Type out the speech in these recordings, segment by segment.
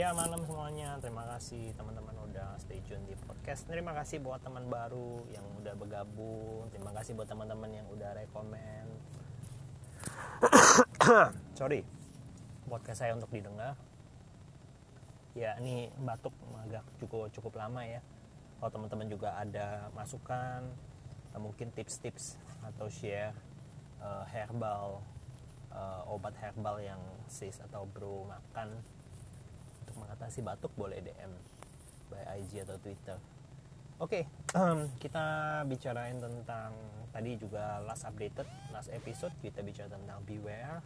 Ya malam semuanya, terima kasih teman-teman udah stay tune di podcast. Terima kasih buat teman baru yang udah bergabung. Terima kasih buat teman-teman yang udah rekomen. Sorry, podcast saya untuk didengar. Ya ini batuk agak cukup cukup lama ya. Kalau teman-teman juga ada masukan, mungkin tips-tips atau share uh, herbal uh, obat herbal yang sis atau bro makan untuk mengatasi batuk boleh DM by IG atau Twitter. Oke, okay, kita bicarain tentang tadi juga last updated last episode kita bicara tentang beware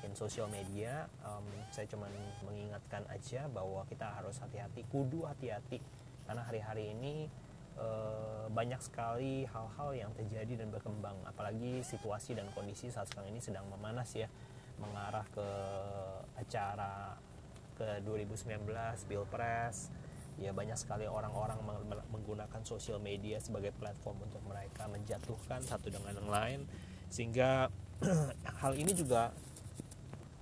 in social media. Um, saya cuma mengingatkan aja bahwa kita harus hati-hati, kudu hati-hati karena hari-hari ini uh, banyak sekali hal-hal yang terjadi dan berkembang apalagi situasi dan kondisi saat sekarang ini sedang memanas ya mengarah ke acara ke 2019 Pilpres. Ya banyak sekali orang-orang menggunakan sosial media sebagai platform untuk mereka menjatuhkan satu dengan yang lain. Sehingga hal ini juga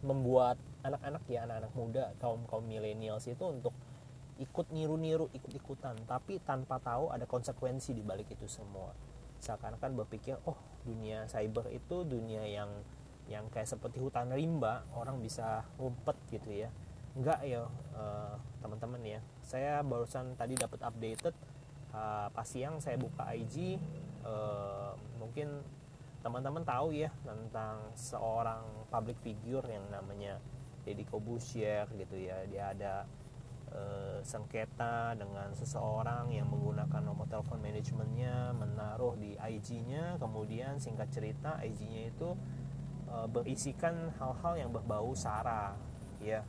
membuat anak-anak ya anak-anak muda kaum kaum milenials itu untuk ikut niru-niru ikut-ikutan. Tapi tanpa tahu ada konsekuensi di balik itu semua. Seakan-akan berpikir oh dunia cyber itu dunia yang yang kayak seperti hutan rimba orang bisa ngumpet gitu ya enggak ya uh, teman-teman ya. Saya barusan tadi dapat updated uh, pas siang saya buka IG uh, eh, mungkin teman-teman tahu ya tentang seorang public figure yang namanya Deddy Kobusier gitu ya. Dia ada sengketa dengan seseorang yang menggunakan nomor telepon manajemennya menaruh di IG-nya kemudian singkat cerita IG-nya itu e, berisikan hal-hal yang berbau sara ya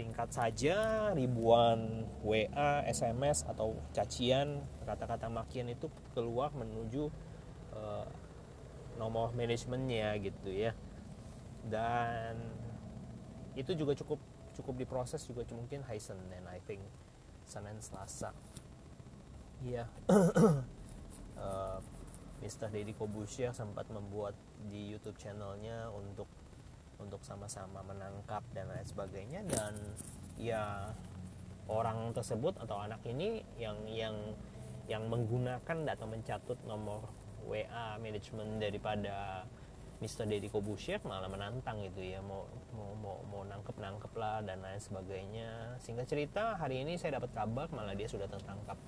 singkat saja ribuan WA, SMS atau cacian kata-kata makian itu keluar menuju e, nomor manajemennya gitu ya. Dan itu juga cukup cukup diproses juga mungkin hari Senin I think. Senin Selasa. Iya. Uh, Mr. Deddy Kobusier sempat membuat di YouTube channelnya untuk untuk sama-sama menangkap dan lain sebagainya. Dan ya orang tersebut atau anak ini yang yang yang menggunakan data mencatut nomor WA manajemen daripada Mr. Deddy Kobusier malah menantang gitu ya. Mau mau mau, mau nangkep nangkep lah dan lain sebagainya. Sehingga cerita hari ini saya dapat kabar malah dia sudah tertangkap.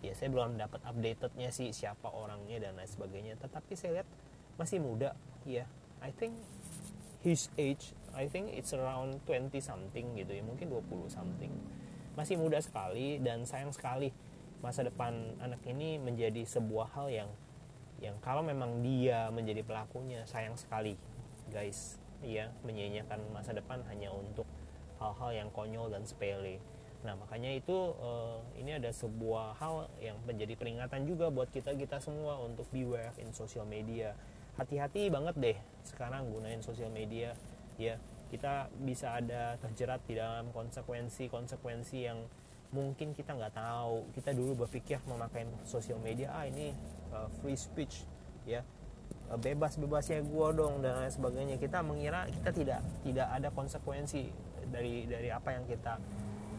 Ya saya belum dapat updatednya sih siapa orangnya dan lain sebagainya. Tetapi saya lihat masih muda. Ya I think his age I think it's around 20 something gitu ya mungkin 20 something. Masih muda sekali dan sayang sekali masa depan anak ini menjadi sebuah hal yang yang kalau memang dia menjadi pelakunya sayang sekali guys. Ya menyanyiakan masa depan hanya untuk hal-hal yang konyol dan sepele. Nah makanya itu uh, ini ada sebuah hal yang menjadi peringatan juga buat kita kita semua untuk beware in social media hati-hati banget deh sekarang gunain sosial media ya. Kita bisa ada terjerat di dalam konsekuensi-konsekuensi yang mungkin kita nggak tahu. Kita dulu berpikir memakai sosial media ah ini uh, free speech ya. Uh, bebas bebasnya gue dong dan lain sebagainya. Kita mengira kita tidak tidak ada konsekuensi dari dari apa yang kita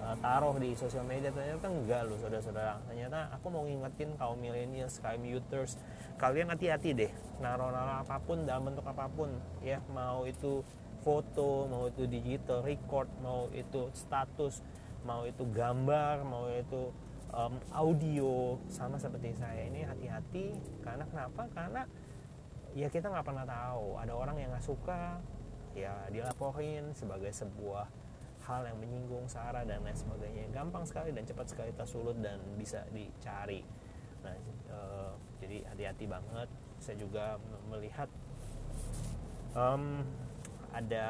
uh, taruh di sosial media ternyata enggak loh saudara-saudara. Ternyata aku mau ngingetin kaum milenial kaum youthers kalian hati-hati deh naruh-naruh apa pun dalam bentuk apa pun ya. Mau itu foto mau itu digital record mau itu status mau itu gambar mau itu um, audio sama seperti saya. Ini hati-hati karena kenapa? Karena ya kita nggak pernah tahu. Ada orang yang nggak suka ya dilaporin sebagai sebuah hal yang menyinggung sara dan lain sebagainya. Gampang sekali dan cepat sekali tersulut dan bisa dicari. Nah e, jadi hati-hati banget. Saya juga melihat um, ada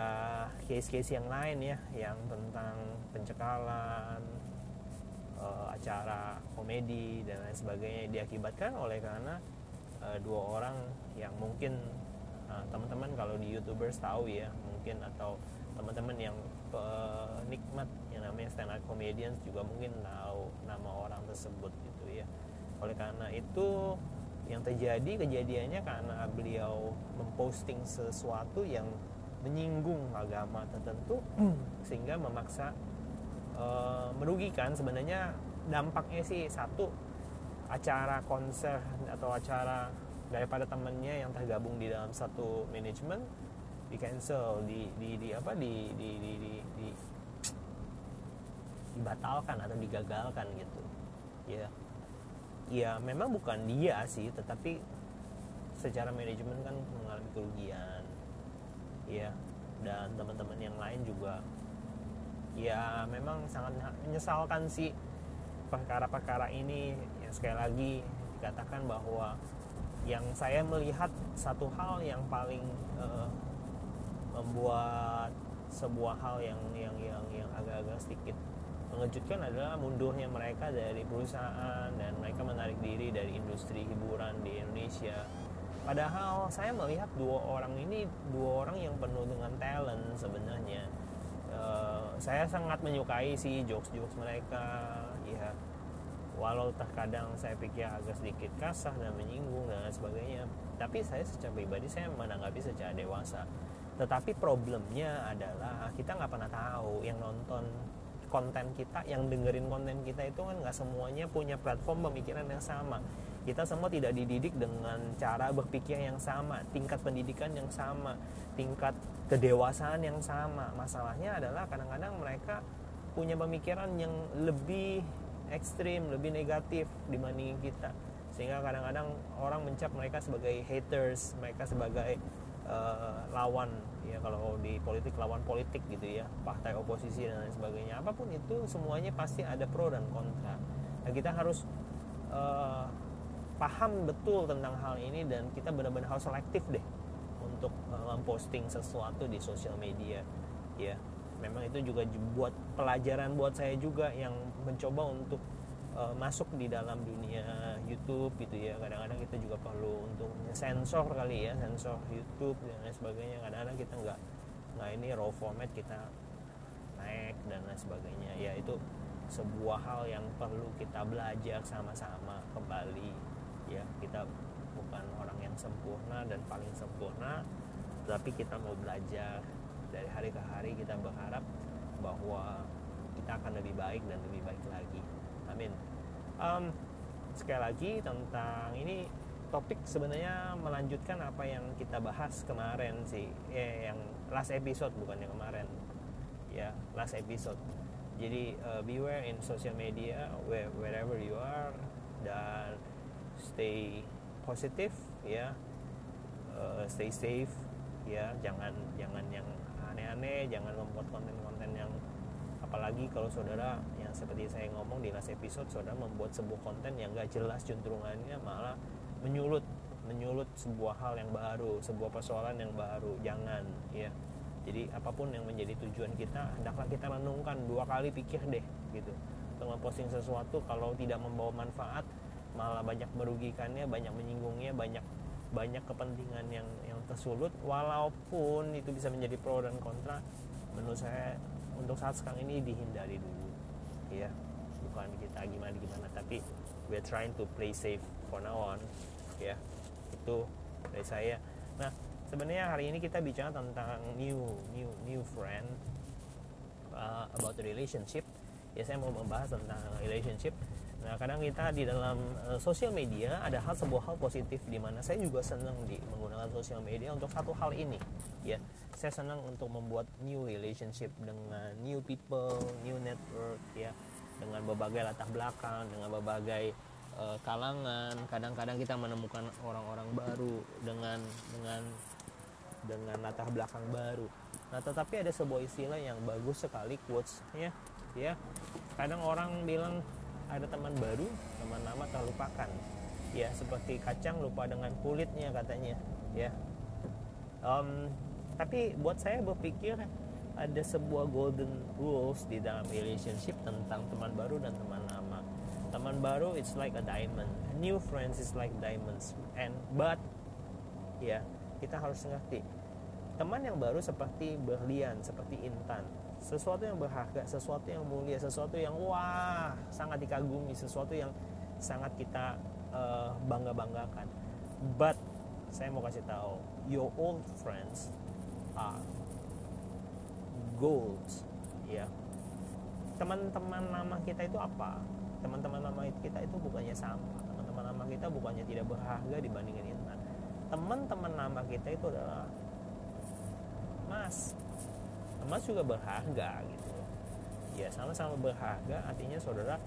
case-case yang lain ya yang tentang pencekalan uh, acara komedi dan lain sebagainya diakibatkan oleh karena uh, dua orang yang mungkin uh, teman-teman kalau di youtubers tahu ya mungkin atau teman-teman yang penikmat yang namanya stand up comedians juga mungkin tahu nama orang tersebut gitu ya. Oleh karena itu yang terjadi kejadiannya karena beliau memposting sesuatu yang menyinggung agama tertentu sehingga memaksa uh, merugikan. Sebenarnya dampaknya sih satu acara konser atau acara daripada temennya yang tergabung di dalam satu manajemen di cancel di di, di apa di di, di, di, di dibatalkan atau digagalkan gitu. Ya. Ya memang bukan dia sih tetapi secara manajemen kan mengalami kerugian. Ya. Dan teman-teman yang lain juga. Ya memang sangat menyesalkan sih perkara-perkara ini. Yang sekali lagi dikatakan bahwa yang saya melihat satu hal yang paling uh, membuat sebuah hal yang yang yang yang agak-agak sedikit mengejutkan adalah mundurnya mereka dari perusahaan dan mereka menarik diri dari industri hiburan di Indonesia. Padahal saya melihat dua orang ini dua orang yang penuh dengan talent sebenarnya. Uh, saya sangat menyukai sih jokes-jokes mereka ya. Walau terkadang saya pikir agak sedikit kasar dan menyinggung dan sebagainya tapi saya secara pribadi saya menanggapi secara dewasa. Tetapi problemnya adalah kita nggak pernah tahu yang nonton konten kita yang dengerin konten kita itu kan nggak semuanya punya platform pemikiran yang sama. Kita semua tidak dididik dengan cara berpikir yang sama tingkat pendidikan yang sama tingkat kedewasaan yang sama. Masalahnya adalah kadang-kadang mereka punya pemikiran yang lebih ekstrim lebih negatif dibanding kita. Sehingga kadang-kadang orang mencap mereka sebagai haters mereka sebagai uh, lawan ya kalau di politik lawan politik gitu ya partai oposisi dan lain sebagainya. Apa pun itu semuanya pasti ada pro dan kontra. Nah, kita harus uh, paham betul tentang hal ini dan kita benar-benar harus selektif deh untuk uh, memposting sesuatu di sosial media ya. Memang itu juga buat pelajaran buat saya juga yang mencoba untuk uh, masuk di dalam dunia YouTube gitu ya. Kadang-kadang kita juga perlu untuk sensor kali ya sensor YouTube dan lain sebagainya. Kadang-kadang kita nggak nggak ini raw format kita naik dan lain sebagainya. Ya itu sebuah hal yang perlu kita belajar sama-sama kembali ya. Kita bukan orang yang sempurna dan paling sempurna tapi kita mau belajar. Dari hari ke hari kita berharap bahwa kita akan lebih baik dan lebih baik lagi amin. Um, sekali lagi tentang ini topik sebenarnya melanjutkan apa yang kita bahas kemarin sih. Eh, yang last episode bukan yang kemarin. Ya last episode. Jadi uh, beware in social media where, wherever you are dan stay positif ya. Uh, stay safe ya. Jangan jangan yang aneh-aneh jangan membuat konten-konten apalagi kalau saudara yang seperti saya ngomong di last episode saudara membuat sebuah konten yang gak jelas cenderungannya malah menyulut menyulut sebuah hal yang baru sebuah persoalan yang baru. Jangan ya. Jadi apa pun yang menjadi tujuan kita hendaklah kita renungkan dua kali pikir deh gitu. Untuk memposting sesuatu kalau tidak membawa manfaat malah banyak merugikannya banyak menyinggungnya banyak banyak kepentingan yang yang tersulut. Walaupun itu bisa menjadi pro dan kontra menurut saya untuk saat sekarang ini dihindari dulu. Ya bukan kita gimana gimana. Tapi we're trying to play safe for now on. Ya itu dari saya. Nah sebenarnya hari ini kita bicara tentang new new new friend uh, about relationship. Ya saya mau membahas tentang relationship. Nah, kadang kita di dalam uh, sosial media ada hal sebuah hal positif di mana saya juga senang di menggunakan sosial media untuk satu hal ini, ya. Saya senang untuk membuat new relationship dengan new people, new network, ya, dengan berbagai latar belakang, dengan berbagai uh, kalangan. Kadang-kadang kita menemukan orang-orang baru dengan dengan dengan latar belakang baru. Nah, tetapi ada sebuah istilah yang bagus sekali quotes ya. Ya. Kadang orang bilang ada teman baru teman lama terlupakan ya seperti kacang lupa dengan kulitnya katanya ya um, tapi buat saya berpikir ada sebuah golden rules di dalam relationship tentang teman baru dan teman lama. Teman baru it's like a diamond. New friends is like diamonds. And but ya kita harus ngerti. Teman yang baru seperti berlian seperti intan. Sesuatu yang berharga, sesuatu yang mulia, sesuatu yang wah sangat dikagumi, sesuatu yang sangat kita uh, bangga-banggakan. But saya mau kasih tahu, your old friends are gold, ya. teman-teman lama kita itu apa? Teman-teman lama kita itu bukannya sama. Teman-teman lama kita bukannya tidak berharga dibandingin intan. Teman-teman lama kita itu adalah mas. Emas juga berharga gitu. Ya sama-sama berharga. Artinya saudara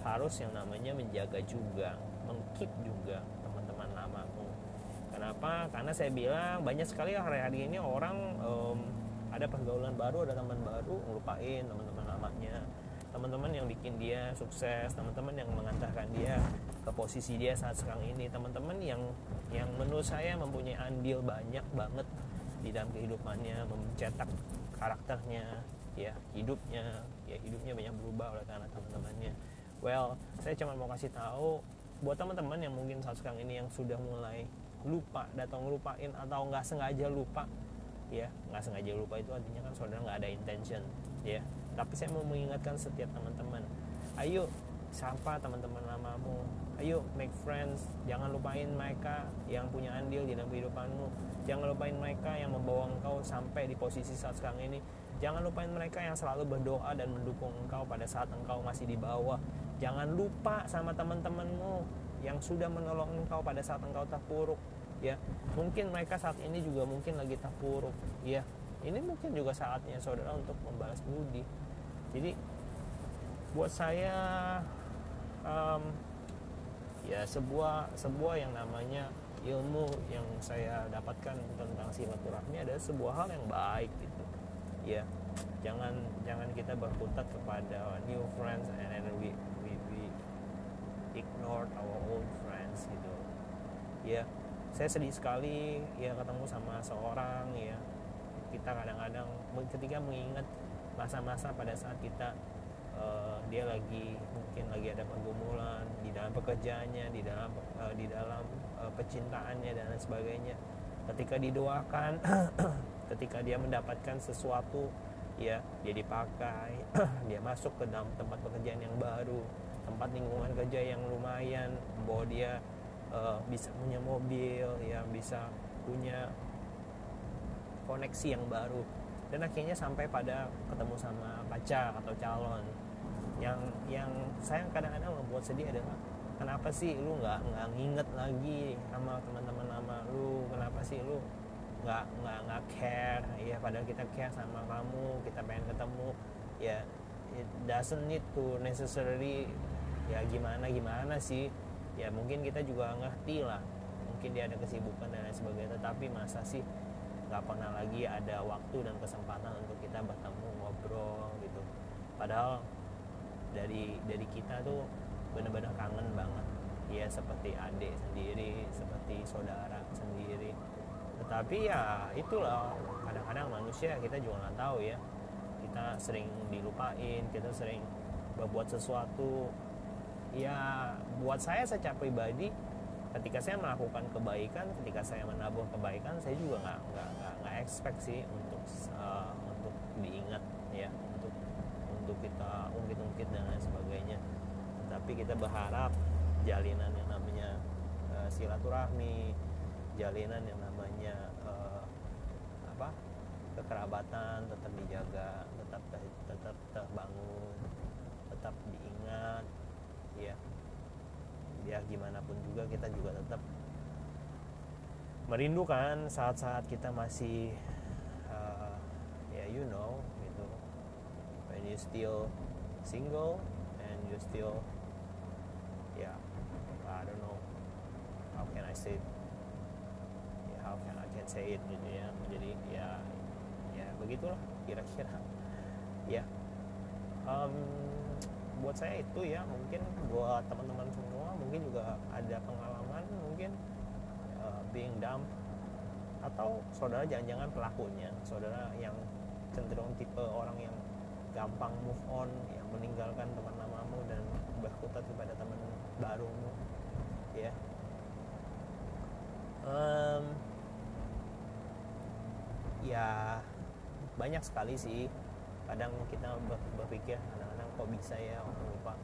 harus yang namanya menjaga juga mengkeep juga kenapa? Karena saya bilang banyak sekali hari-hari ini orang um, ada pergaulan baru ada teman baru ngelupain teman-teman lamanya. Teman-teman yang bikin dia sukses teman-teman yang mengantarkan dia ke posisi dia saat sekarang ini. Teman-teman yang yang menurut saya mempunyai andil banyak banget di dalam kehidupannya mencetak karakternya ya hidupnya. Ya hidupnya banyak berubah oleh karena teman-temannya. Well saya cuma mau kasih tahu buat teman-teman yang mungkin saat sekarang ini yang sudah mulai lupa datang lupain atau nggak sengaja lupa ya nggak sengaja lupa itu artinya kan saudara nggak ada intention ya. Tapi saya mau mengingatkan setiap teman-teman ayo sapa teman-teman lamamu ayo make friends jangan lupain mereka yang punya andil di dalam kehidupanmu jangan lupain mereka yang membawa engkau sampai di posisi saat sekarang ini jangan lupain mereka yang selalu berdoa dan mendukung engkau pada saat engkau masih di bawah jangan lupa sama teman-temanmu yang sudah menolong engkau pada saat engkau terpuruk ya. Mungkin mereka saat ini juga mungkin lagi terpuruk ya. Ini mungkin juga saatnya saudara untuk membalas budi. Jadi buat saya um, ya sebuah sebuah yang namanya ilmu yang saya dapatkan tentang silaturahmi adalah sebuah hal yang baik gitu. Ya jangan jangan kita berkutat kepada new friends and then we we, ignore our old friends gitu. Ya saya sedih sekali ya ketemu sama seorang ya. Kita kadang-kadang ketika mengingat masa-masa pada saat kita uh, dia lagi mungkin lagi ada pergumulan di dalam pekerjaannya di dalam uh, di dalam uh, pecintaannya dan lain sebagainya. Ketika didoakan ketika dia mendapatkan sesuatu ya dia dipakai dia masuk ke dalam tempat pekerjaan yang baru tempat lingkungan kerja yang lumayan bahwa dia uh, bisa punya mobil ya bisa punya koneksi yang baru. Dan akhirnya sampai pada ketemu sama pacar atau calon. Yang yang saya kadang-kadang membuat sedih adalah kenapa sih lu nggak nggak nginget lagi sama teman-teman lama lu? Kenapa sih lu nggak nggak nggak care. Ya padahal kita care sama kamu kita pengen ketemu. Ya it doesn't need to necessarily ya gimana gimana sih. Ya mungkin kita juga ngerti lah. Mungkin dia ada kesibukan dan lain sebagainya. Tetapi masa sih nggak pernah lagi ada waktu dan kesempatan untuk kita bertemu ngobrol gitu. Padahal dari dari kita tuh benar-benar kangen banget. Ya seperti adik sendiri seperti saudara sendiri tetapi ya itulah. Kadang-kadang manusia kita juga nggak tahu ya. Kita sering dilupain kita sering berbuat sesuatu. Ya buat saya secara pribadi ketika saya melakukan kebaikan ketika saya menabur kebaikan saya juga nggak nggak nggak expect sih untuk uh, untuk diingat ya untuk untuk kita ungkit-ungkit dan lain sebagainya. Tapi kita berharap jalinan yang namanya uh, silaturahmi jalinan yang namanya uh, apa kekerabatan tetap dijaga tetap tetap terbangun tetap diingat ya. Ya gimana pun juga kita juga tetap merindukan saat-saat kita masih uh, ya you know gitu. When you still single and you still yeah, I don't know how can I say can I can say it gitu ya. Jadi ya ya begitulah kira-kira. Ya. Um, buat saya itu ya mungkin buat teman-teman semua mungkin juga ada pengalaman mungkin uh, being dumb atau saudara jangan-jangan pelakunya. Saudara yang cenderung tipe orang yang gampang move on yang meninggalkan teman lamamu dan berkutat kepada teman barumu. Ya. Um, ya banyak sekali sih. Kadang kita berpikir kadang-kadang kok bisa ya orang lupa.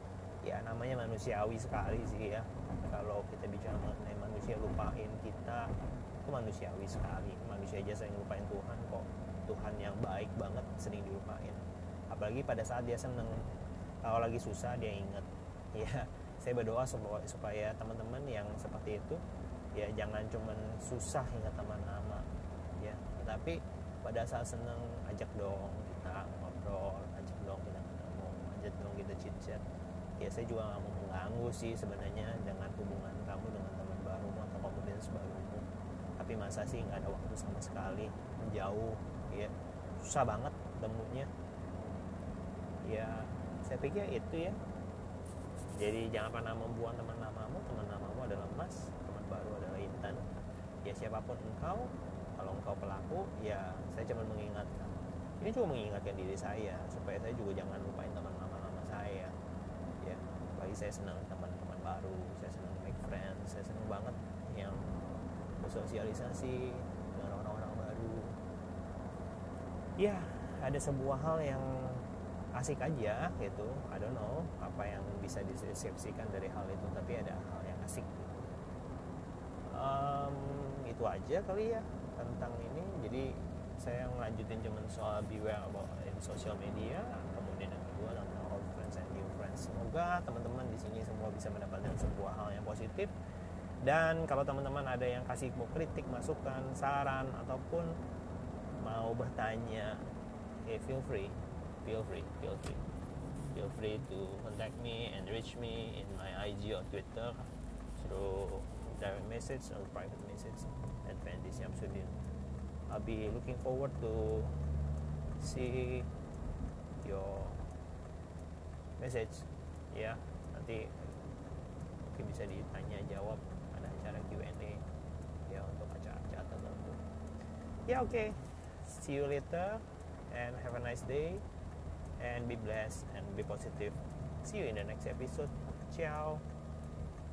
Ya namanya manusiawi sekali sih ya. Kalau kita bicara mengenai manusia lupain kita itu manusiawi sekali. Manusia aja sering lupain Tuhan kok. Tuhan yang baik banget sering dilupain. Apalagi pada saat dia seneng. Kalau lagi susah dia inget ya saya berdoa supaya, supaya teman-teman yang seperti itu ya jangan cuman susah ingat teman tetapi pada saat seneng ajak dong kita ngobrol ajak dong kita ketemu ajak dong kita chit chat ya saya juga nggak mau mengganggu sih sebenarnya dengan hubungan kamu dengan teman baru atau komunitas barumu tapi masa sih nggak ada waktu sama sekali menjauh ya. Susah banget temunya. Ya saya pikir itu ya. Jadi jangan pernah membuang teman namamu teman namamu adalah emas teman baru adalah intan. Ya siapa pun engkau kalau engkau pelaku ya saya cuma mengingatkan. Ini juga mengingatkan diri saya supaya saya juga jangan lupain teman nama-nama saya. Ya bagi saya senang teman-teman baru saya senang make friends saya senang banget yang bersosialisasi dengan orang-orang baru. Ya ada sebuah hal yang asik aja gitu. I don't know apa yang bisa disepsikan dari hal itu tapi ada hal yang asik. Um, itu aja kali ya tentang ini. Jadi saya ngelanjutin cuman soal beware about in social media kemudian yang kedua tentang old friends and new friends. Semoga teman-teman di sini semua bisa mendapatkan sebuah hal yang positif. Dan kalau teman-teman ada yang kasih mau kritik masukan saran ataupun mau bertanya eh, feel free feel free feel free. Feel free to contact me and reach me in my IG or Twitter. Through direct message or private message at Fendi Syamsuddin I'll be looking forward to see your message. Ya nanti mungkin bisa ditanya jawab ada acara Q&A ya untuk acara-acara tertentu. Ya oke. Okay. see you later and have a nice day and be blessed and be positive. See you in the next episode. Ciao